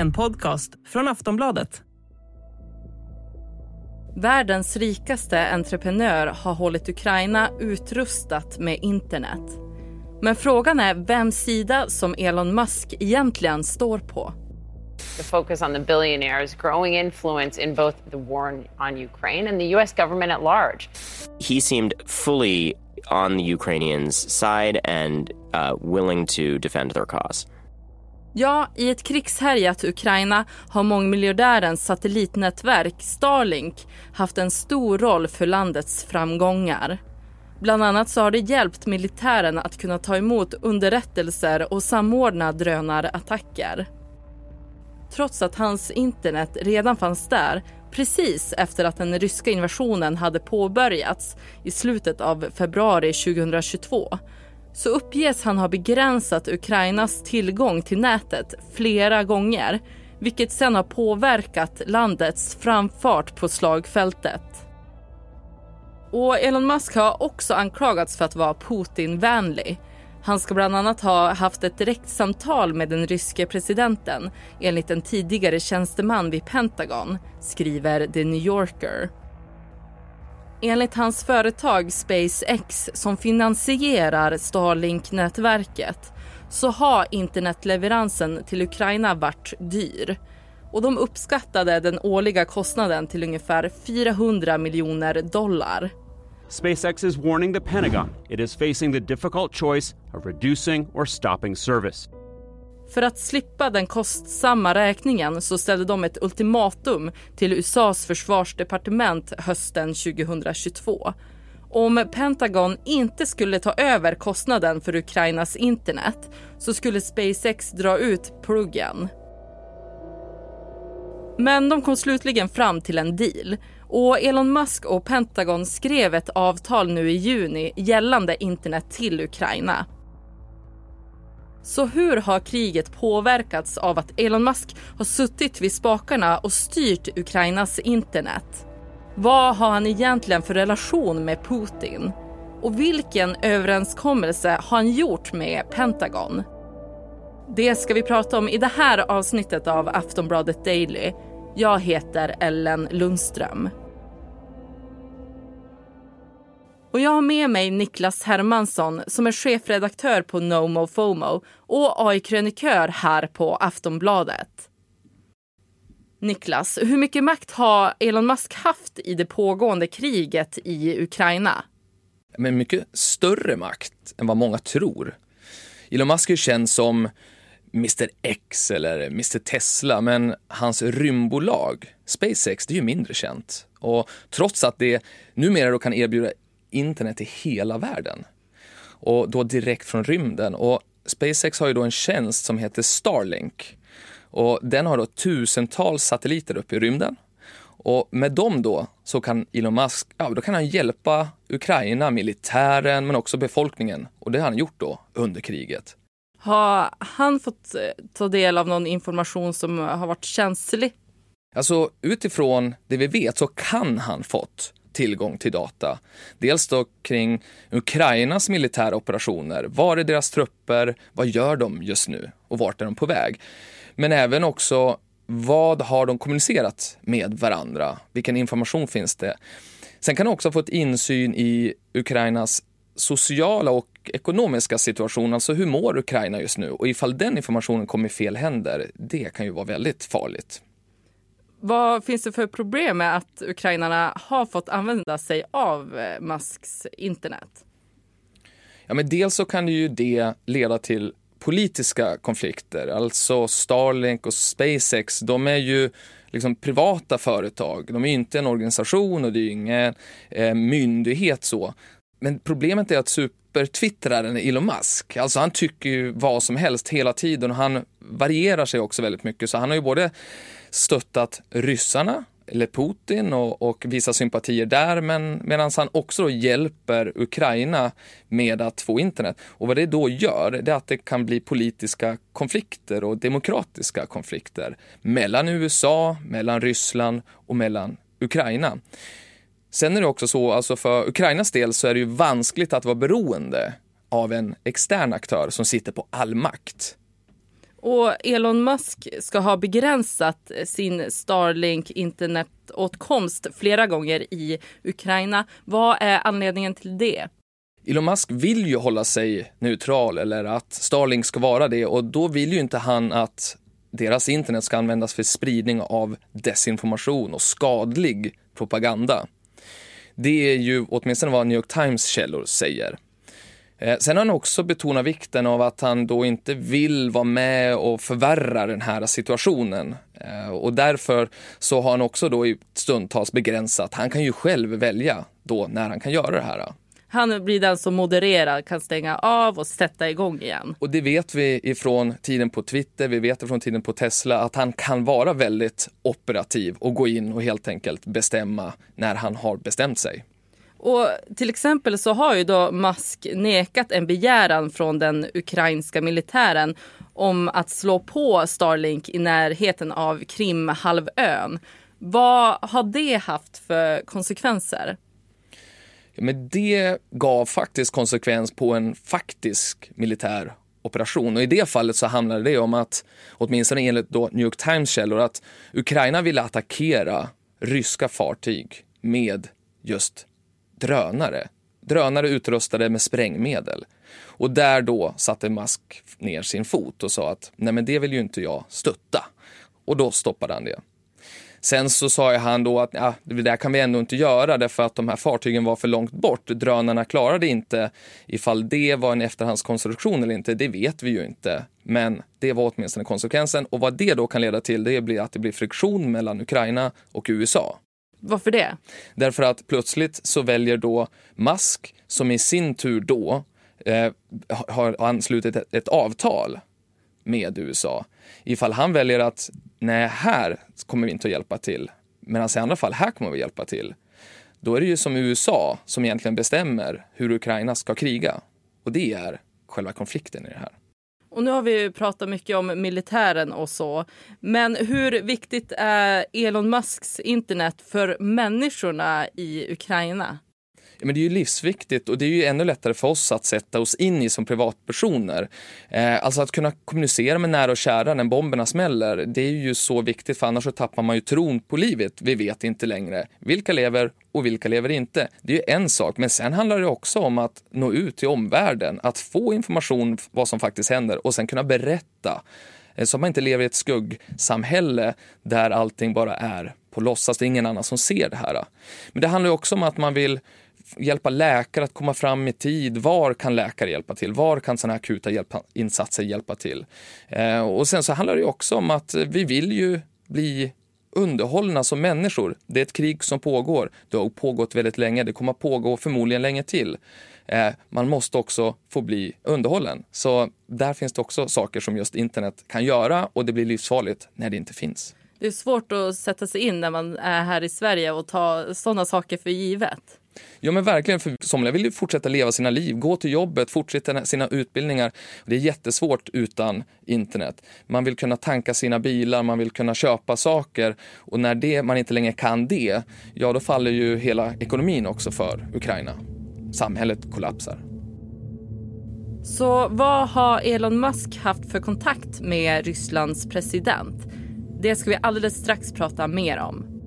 En podcast från Aftonbladet. Världens rikaste entreprenör har hållit Ukraina utrustat med internet. Men frågan är vems sida som Elon Musk egentligen står på. The focus on the billionaires' growing influence in both the war on Ukraine and the U.S. government at large. He seemed fully on the Ukrainians' side and uh, willing to defend their cause. Ja, i ett krigshärjat Ukraina har mångmiljardärens satellitnätverk Starlink haft en stor roll för landets framgångar. Bland annat så har det hjälpt militären att kunna ta emot underrättelser och samordna drönarattacker. Trots att hans internet redan fanns där precis efter att den ryska invasionen hade påbörjats i slutet av februari 2022 så uppges han ha begränsat Ukrainas tillgång till nätet flera gånger vilket sen har påverkat landets framfart på slagfältet. Och Elon Musk har också anklagats för att vara Putin-vänlig. Han ska bland annat ha haft ett direktsamtal med den ryske presidenten enligt en tidigare tjänsteman vid Pentagon, skriver The New Yorker. Enligt hans företag SpaceX som finansierar Starlink-nätverket så har internetleveransen till Ukraina varit dyr. Och de uppskattade den årliga kostnaden till ungefär 400 miljoner dollar. SpaceX is warning the Pentagon it is facing the difficult choice of reducing or stopping service. För att slippa den kostsamma räkningen så ställde de ett ultimatum till USAs försvarsdepartement hösten 2022. Om Pentagon inte skulle ta över kostnaden för Ukrainas internet så skulle SpaceX dra ut pluggen. Men de kom slutligen fram till en deal och Elon Musk och Pentagon skrev ett avtal nu i juni gällande internet till Ukraina. Så hur har kriget påverkats av att Elon Musk har suttit vid spakarna och styrt Ukrainas internet? Vad har han egentligen för relation med Putin? Och vilken överenskommelse har han gjort med Pentagon? Det ska vi prata om i det här avsnittet av Aftonbladet Daily. Jag heter Ellen Lundström. Och jag har med mig Niklas Hermansson som är chefredaktör på NoMo FOMO och AI-krönikör här på Aftonbladet. Niklas, hur mycket makt har Elon Musk haft i det pågående kriget i Ukraina? Men mycket större makt än vad många tror. Elon Musk är känd som Mr X eller Mr Tesla, men hans rymdbolag SpaceX, det är ju mindre känt. Och trots att det numera då kan erbjuda internet till hela världen och då direkt från rymden. Och SpaceX har ju då en tjänst som heter Starlink och den har då tusentals satelliter uppe i rymden. Och med dem då så kan Elon Musk, ja då kan han hjälpa Ukraina, militären men också befolkningen och det har han gjort då under kriget. Har han fått eh, ta del av någon information som har varit känslig? Alltså utifrån det vi vet så kan han fått tillgång till data. Dels då kring Ukrainas militära operationer. Var är deras trupper? Vad gör de just nu? Och vart är de på väg? Men även också vad har de kommunicerat med varandra? Vilken information finns det? Sen kan du också få ett insyn i Ukrainas sociala och ekonomiska situation, alltså hur mår Ukraina just nu? Och ifall den informationen kommer i fel händer, det kan ju vara väldigt farligt. Vad finns det för problem med att ukrainarna har fått använda sig av eh, Musks internet? Ja, men dels så kan ju det leda till politiska konflikter. Alltså Starlink och SpaceX, de är ju liksom privata företag. De är inte en organisation och det är ingen eh, myndighet så. Men problemet är att Super supertwittraren Elon Musk, alltså han tycker ju vad som helst hela tiden och han varierar sig också väldigt mycket. Så han har ju både stöttat ryssarna eller Putin och, och visar sympatier där, men medan han också hjälper Ukraina med att få internet. Och vad det då gör, det är att det kan bli politiska konflikter och demokratiska konflikter mellan USA, mellan Ryssland och mellan Ukraina. Sen är det också så, alltså för Ukrainas del så är det ju vanskligt att vara beroende av en extern aktör som sitter på all makt. Och Elon Musk ska ha begränsat sin Starlink internetåtkomst flera gånger i Ukraina. Vad är anledningen till det? Elon Musk vill ju hålla sig neutral eller att Starlink ska vara det och då vill ju inte han att deras internet ska användas för spridning av desinformation och skadlig propaganda. Det är ju åtminstone vad New York Times källor säger. Eh, sen har han också betonat vikten av att han då inte vill vara med och förvärra den här situationen. Eh, och därför så har han också då i stundtals begränsat. Han kan ju själv välja då när han kan göra det här. Han blir den som modererar, kan stänga av och sätta igång igen. Och det vet vi ifrån tiden på Twitter, vi vet ifrån tiden på Tesla att han kan vara väldigt operativ och gå in och helt enkelt bestämma när han har bestämt sig. Och till exempel så har ju då Musk nekat en begäran från den ukrainska militären om att slå på Starlink i närheten av Krimhalvön. Vad har det haft för konsekvenser? Men det gav faktiskt konsekvens på en faktisk militär operation. Och i det fallet så handlade det om att, åtminstone enligt då New York Times källor, att Ukraina ville attackera ryska fartyg med just drönare. Drönare utrustade med sprängmedel. Och där då satte Musk ner sin fot och sa att nej men det vill ju inte jag stötta. Och då stoppade han det. Sen så sa han då att ja, det där kan vi ändå inte göra därför att de här fartygen var för långt bort. Drönarna klarade inte. Ifall det var en efterhandskonstruktion eller inte, det vet vi ju inte. Men det var åtminstone konsekvensen och vad det då kan leda till, det blir att det blir friktion mellan Ukraina och USA. Varför det? Därför att plötsligt så väljer då Musk, som i sin tur då eh, har anslutit ett, ett avtal med USA. Ifall han väljer att nej, här kommer vi inte att hjälpa till, medan i andra fall, här kommer vi att hjälpa till. Då är det ju som USA som egentligen bestämmer hur Ukraina ska kriga. Och det är själva konflikten i det här. Och nu har vi pratat mycket om militären och så. Men hur viktigt är Elon Musks internet för människorna i Ukraina? Men det är ju livsviktigt och det är ju ännu lättare för oss att sätta oss in i som privatpersoner. Eh, alltså att kunna kommunicera med nära och kära när bomberna smäller, det är ju så viktigt för annars så tappar man ju tron på livet. Vi vet inte längre vilka lever och vilka lever inte. Det är ju en sak, men sen handlar det också om att nå ut till omvärlden, att få information vad som faktiskt händer och sen kunna berätta eh, så att man inte lever i ett skuggsamhälle där allting bara är på låtsas. Det är ingen annan som ser det här. Men det handlar också om att man vill hjälpa läkare att komma fram i tid. Var kan läkare hjälpa till? Var kan sådana akuta hjälpa, insatser hjälpa till? Eh, och sen så handlar det också om att vi vill ju bli underhållna som människor. Det är ett krig som pågår. Det har pågått väldigt länge. Det kommer att pågå förmodligen länge till. Eh, man måste också få bli underhållen. Så där finns det också saker som just internet kan göra och det blir livsfarligt när det inte finns. Det är svårt att sätta sig in när man är här i Sverige och ta sådana saker för givet. Ja men verkligen, för somliga vill ju fortsätta leva sina liv, gå till jobbet, fortsätta sina utbildningar. Det är jättesvårt utan internet. Man vill kunna tanka sina bilar, man vill kunna köpa saker och när det, man inte längre kan det, ja då faller ju hela ekonomin också för Ukraina. Samhället kollapsar. Så vad har Elon Musk haft för kontakt med Rysslands president? Det ska vi alldeles strax prata mer om.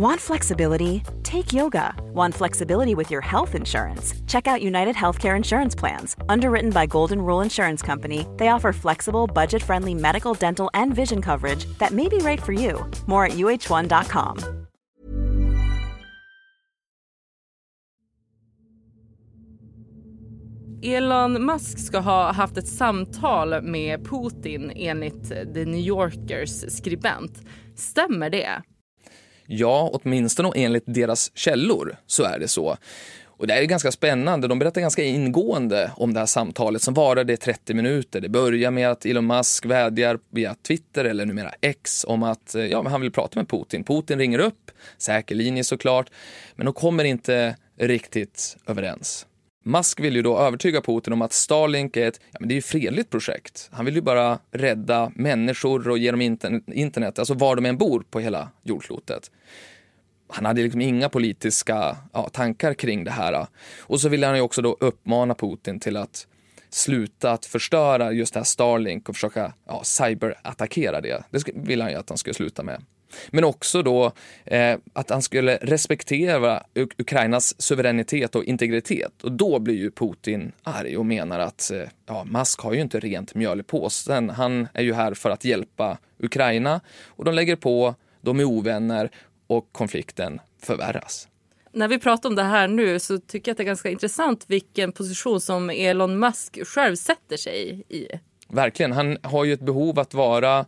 Want flexibility? Take yoga. Want flexibility with your health insurance? Check out United Healthcare Insurance Plans. Underwritten by Golden Rule Insurance Company, they offer flexible, budget friendly medical, dental, and vision coverage that may be right for you. More at uh1.com. Elon Musk ska ha haft ett samtal med Putin enligt The New Yorkers skribent. Stämmer det? Ja, åtminstone enligt deras källor så är det så. Och det är ganska spännande. De berättar ganska ingående om det här samtalet som varade 30 minuter. Det börjar med att Elon Musk vädjar via Twitter, eller numera X, om att eh, ja, han vill prata med Putin. Putin ringer upp, säker linje såklart, men de kommer inte riktigt överens. Musk vill ju då övertyga Putin om att Starlink är ett ja, men det är ju fredligt projekt. Han vill ju bara rädda människor och ge dem internet, alltså var de än bor på hela jordklotet. Han hade liksom inga politiska ja, tankar kring det här. Och så ville han ju också då uppmana Putin till att sluta att förstöra just det här Starlink och försöka ja, cyberattackera det. Det ville han ju att han skulle sluta med. Men också då eh, att han skulle respektera Uk Ukrainas suveränitet och integritet. Och då blir ju Putin arg och menar att eh, ja, Musk har ju inte rent mjöl i påsen. Han är ju här för att hjälpa Ukraina och de lägger på, de är ovänner och konflikten förvärras. När vi pratar om det här nu så tycker jag att det är ganska intressant vilken position som Elon Musk själv sätter sig i. Verkligen. Han har ju ett behov att vara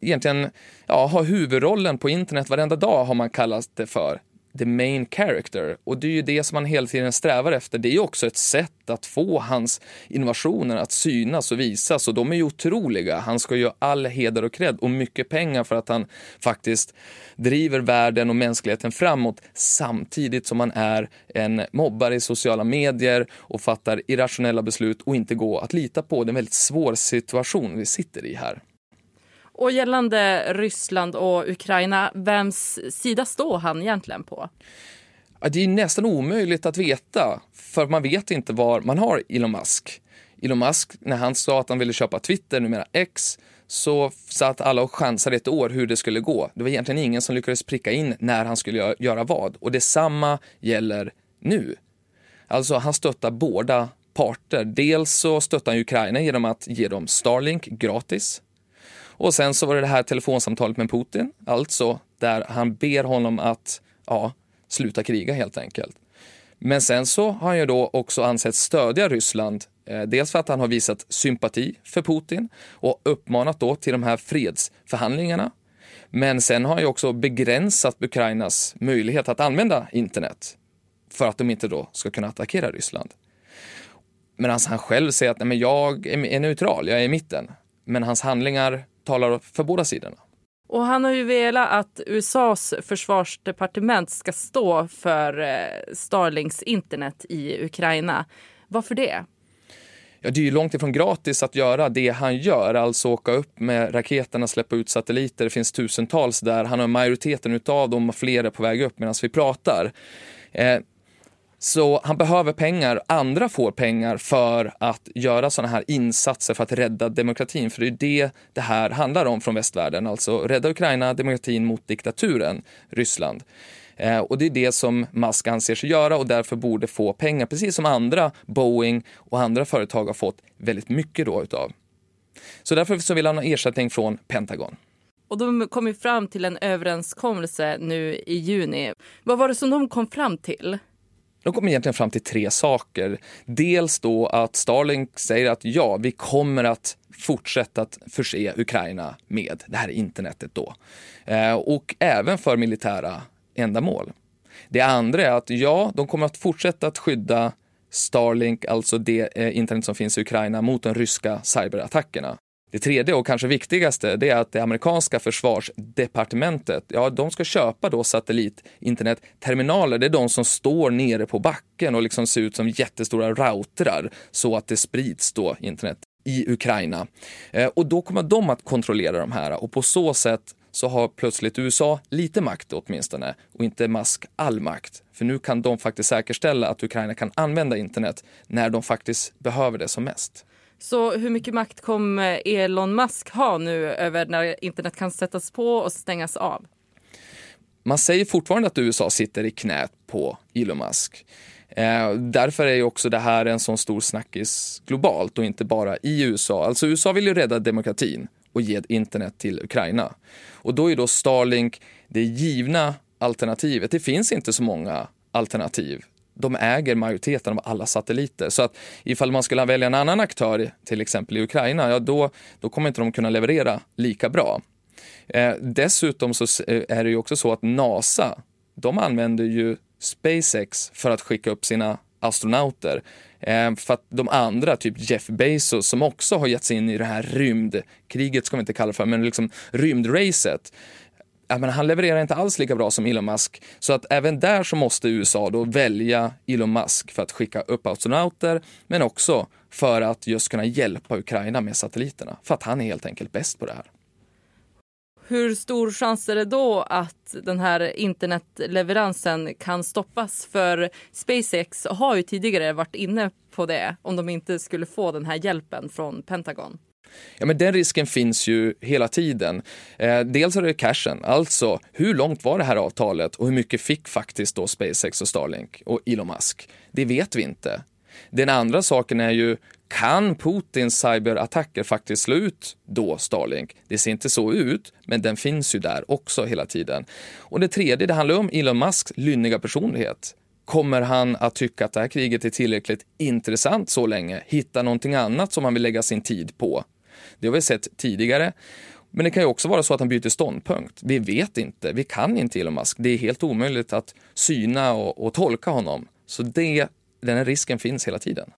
egentligen ja, ha huvudrollen på internet varenda dag har man kallat det för the main character. Och det är ju det som man hela tiden strävar efter. Det är ju också ett sätt att få hans innovationer att synas och visas och de är ju otroliga. Han ska ju ha all heder och cred och mycket pengar för att han faktiskt driver världen och mänskligheten framåt samtidigt som han är en mobbare i sociala medier och fattar irrationella beslut och inte går att lita på. Det är en väldigt svår situation vi sitter i här. Och gällande Ryssland och Ukraina, vems sida står han egentligen på? det är nästan omöjligt att veta, för man vet inte var man har Elon Musk. Elon Musk, när han sa att han ville köpa Twitter, numera X, så satt alla och chansade ett år hur det skulle gå. Det var egentligen ingen som lyckades pricka in när han skulle göra vad. Och detsamma gäller nu. Alltså, han stöttar båda parter. Dels så stöttar han Ukraina genom att ge dem Starlink gratis. Och sen så var det det här telefonsamtalet med Putin, alltså där han ber honom att ja, sluta kriga helt enkelt. Men sen så har han ju då också ansett stödja Ryssland, eh, dels för att han har visat sympati för Putin och uppmanat då till de här fredsförhandlingarna. Men sen har han ju också begränsat Ukrainas möjlighet att använda internet för att de inte då ska kunna attackera Ryssland. Medan han själv säger att Nej, men jag är neutral, jag är i mitten. Men hans handlingar talar för båda sidorna. Och han har ju velat att USAs försvarsdepartement ska stå för eh, Starlinks internet i Ukraina. Varför det? Ja, det är ju långt ifrån gratis att göra det han gör, alltså åka upp med raketerna, släppa ut satelliter. Det finns tusentals där. Han har majoriteten av dem och fler är på väg upp medan vi pratar. Eh, så han behöver pengar, andra får pengar för att göra sådana här insatser för att rädda demokratin. För det är det det här handlar om från västvärlden, alltså rädda Ukraina, demokratin mot diktaturen Ryssland. Eh, och det är det som Musk anser sig göra och därför borde få pengar, precis som andra, Boeing och andra företag har fått väldigt mycket då utav. Så därför så vill han ha ersättning från Pentagon. Och de kom ju fram till en överenskommelse nu i juni. Vad var det som de kom fram till? De kommer egentligen fram till tre saker. Dels då att Starlink säger att ja, vi kommer att fortsätta att förse Ukraina med det här internetet då. Eh, och även för militära ändamål. Det andra är att ja, de kommer att fortsätta att skydda Starlink, alltså det eh, internet som finns i Ukraina, mot de ryska cyberattackerna. Det tredje och kanske viktigaste det är att det amerikanska försvarsdepartementet, ja de ska köpa då satellitinternetterminaler. Det är de som står nere på backen och liksom ser ut som jättestora routrar så att det sprids då internet i Ukraina. Eh, och då kommer de att kontrollera de här och på så sätt så har plötsligt USA lite makt åtminstone och inte Musk all makt. För nu kan de faktiskt säkerställa att Ukraina kan använda internet när de faktiskt behöver det som mest. Så hur mycket makt kommer eh, Elon Musk ha nu över när internet kan sättas på och stängas av? Man säger fortfarande att USA sitter i knät på Elon Musk. Eh, därför är ju också det här en sån stor snackis globalt och inte bara i USA. Alltså USA vill ju rädda demokratin och ge internet till Ukraina. Och då är då Starlink det givna alternativet. Det finns inte så många alternativ de äger majoriteten av alla satelliter. Så att ifall man skulle välja en annan aktör, till exempel i Ukraina, ja då, då kommer inte de kunna leverera lika bra. Eh, dessutom så eh, är det ju också så att NASA, de använder ju SpaceX för att skicka upp sina astronauter. Eh, för att de andra, typ Jeff Bezos, som också har gett sig in i det här rymdkriget, ska vi inte kalla det för, men liksom rymdracet ja, men han levererar inte alls lika bra som Elon Musk. Så att även där så måste USA då välja Elon Musk för att skicka upp astronauter, men också för att just kunna hjälpa Ukraina med satelliterna. För att han är helt enkelt bäst på det här. Hur stor chans är det då att den här internetleveransen kan stoppas? För SpaceX har ju tidigare varit inne på det om de inte skulle få den här hjälpen från Pentagon. Ja, men den risken finns ju hela tiden. Eh, dels är det cashen, alltså hur långt var det här avtalet och hur mycket fick faktiskt då SpaceX och Starlink och Elon Musk? Det vet vi inte. Den andra saken är ju, kan Putins cyberattacker faktiskt slå ut då Starlink? Det ser inte så ut, men den finns ju där också hela tiden. Och det tredje, det handlar om Elon Musks lynniga personlighet. Kommer han att tycka att det här kriget är tillräckligt intressant så länge? Hitta någonting annat som han vill lägga sin tid på? Det har vi sett tidigare. Men det kan ju också vara så att han byter ståndpunkt. Vi vet inte, vi kan inte Elon Musk. Det är helt omöjligt att syna och, och tolka honom. Så det, den här risken finns hela tiden.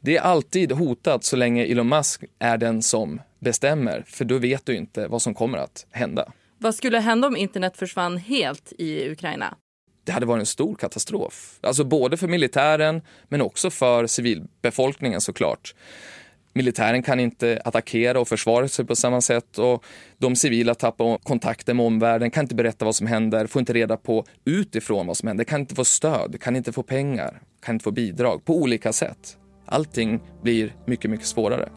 Det är alltid hotat så länge Elon Musk är den som bestämmer, för då vet du inte vad som kommer att hända. Vad skulle hända om internet försvann helt i Ukraina? Det hade varit en stor katastrof. Alltså både för militären, men också för civilbefolkningen såklart. Militären kan inte attackera och försvara sig på samma sätt och de civila tappar kontakten med omvärlden, kan inte berätta vad som händer, får inte reda på utifrån vad som händer, kan inte få stöd, kan inte få pengar, kan inte få bidrag på olika sätt. Allting blir mycket, mycket svårare.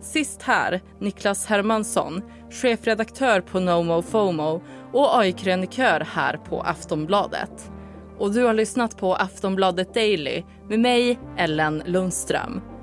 Sist här, Niklas Hermansson, chefredaktör på NoMo FOMO och AI-krönikör här på Aftonbladet. Och du har lyssnat på Aftonbladet Daily med mig, Ellen Lundström.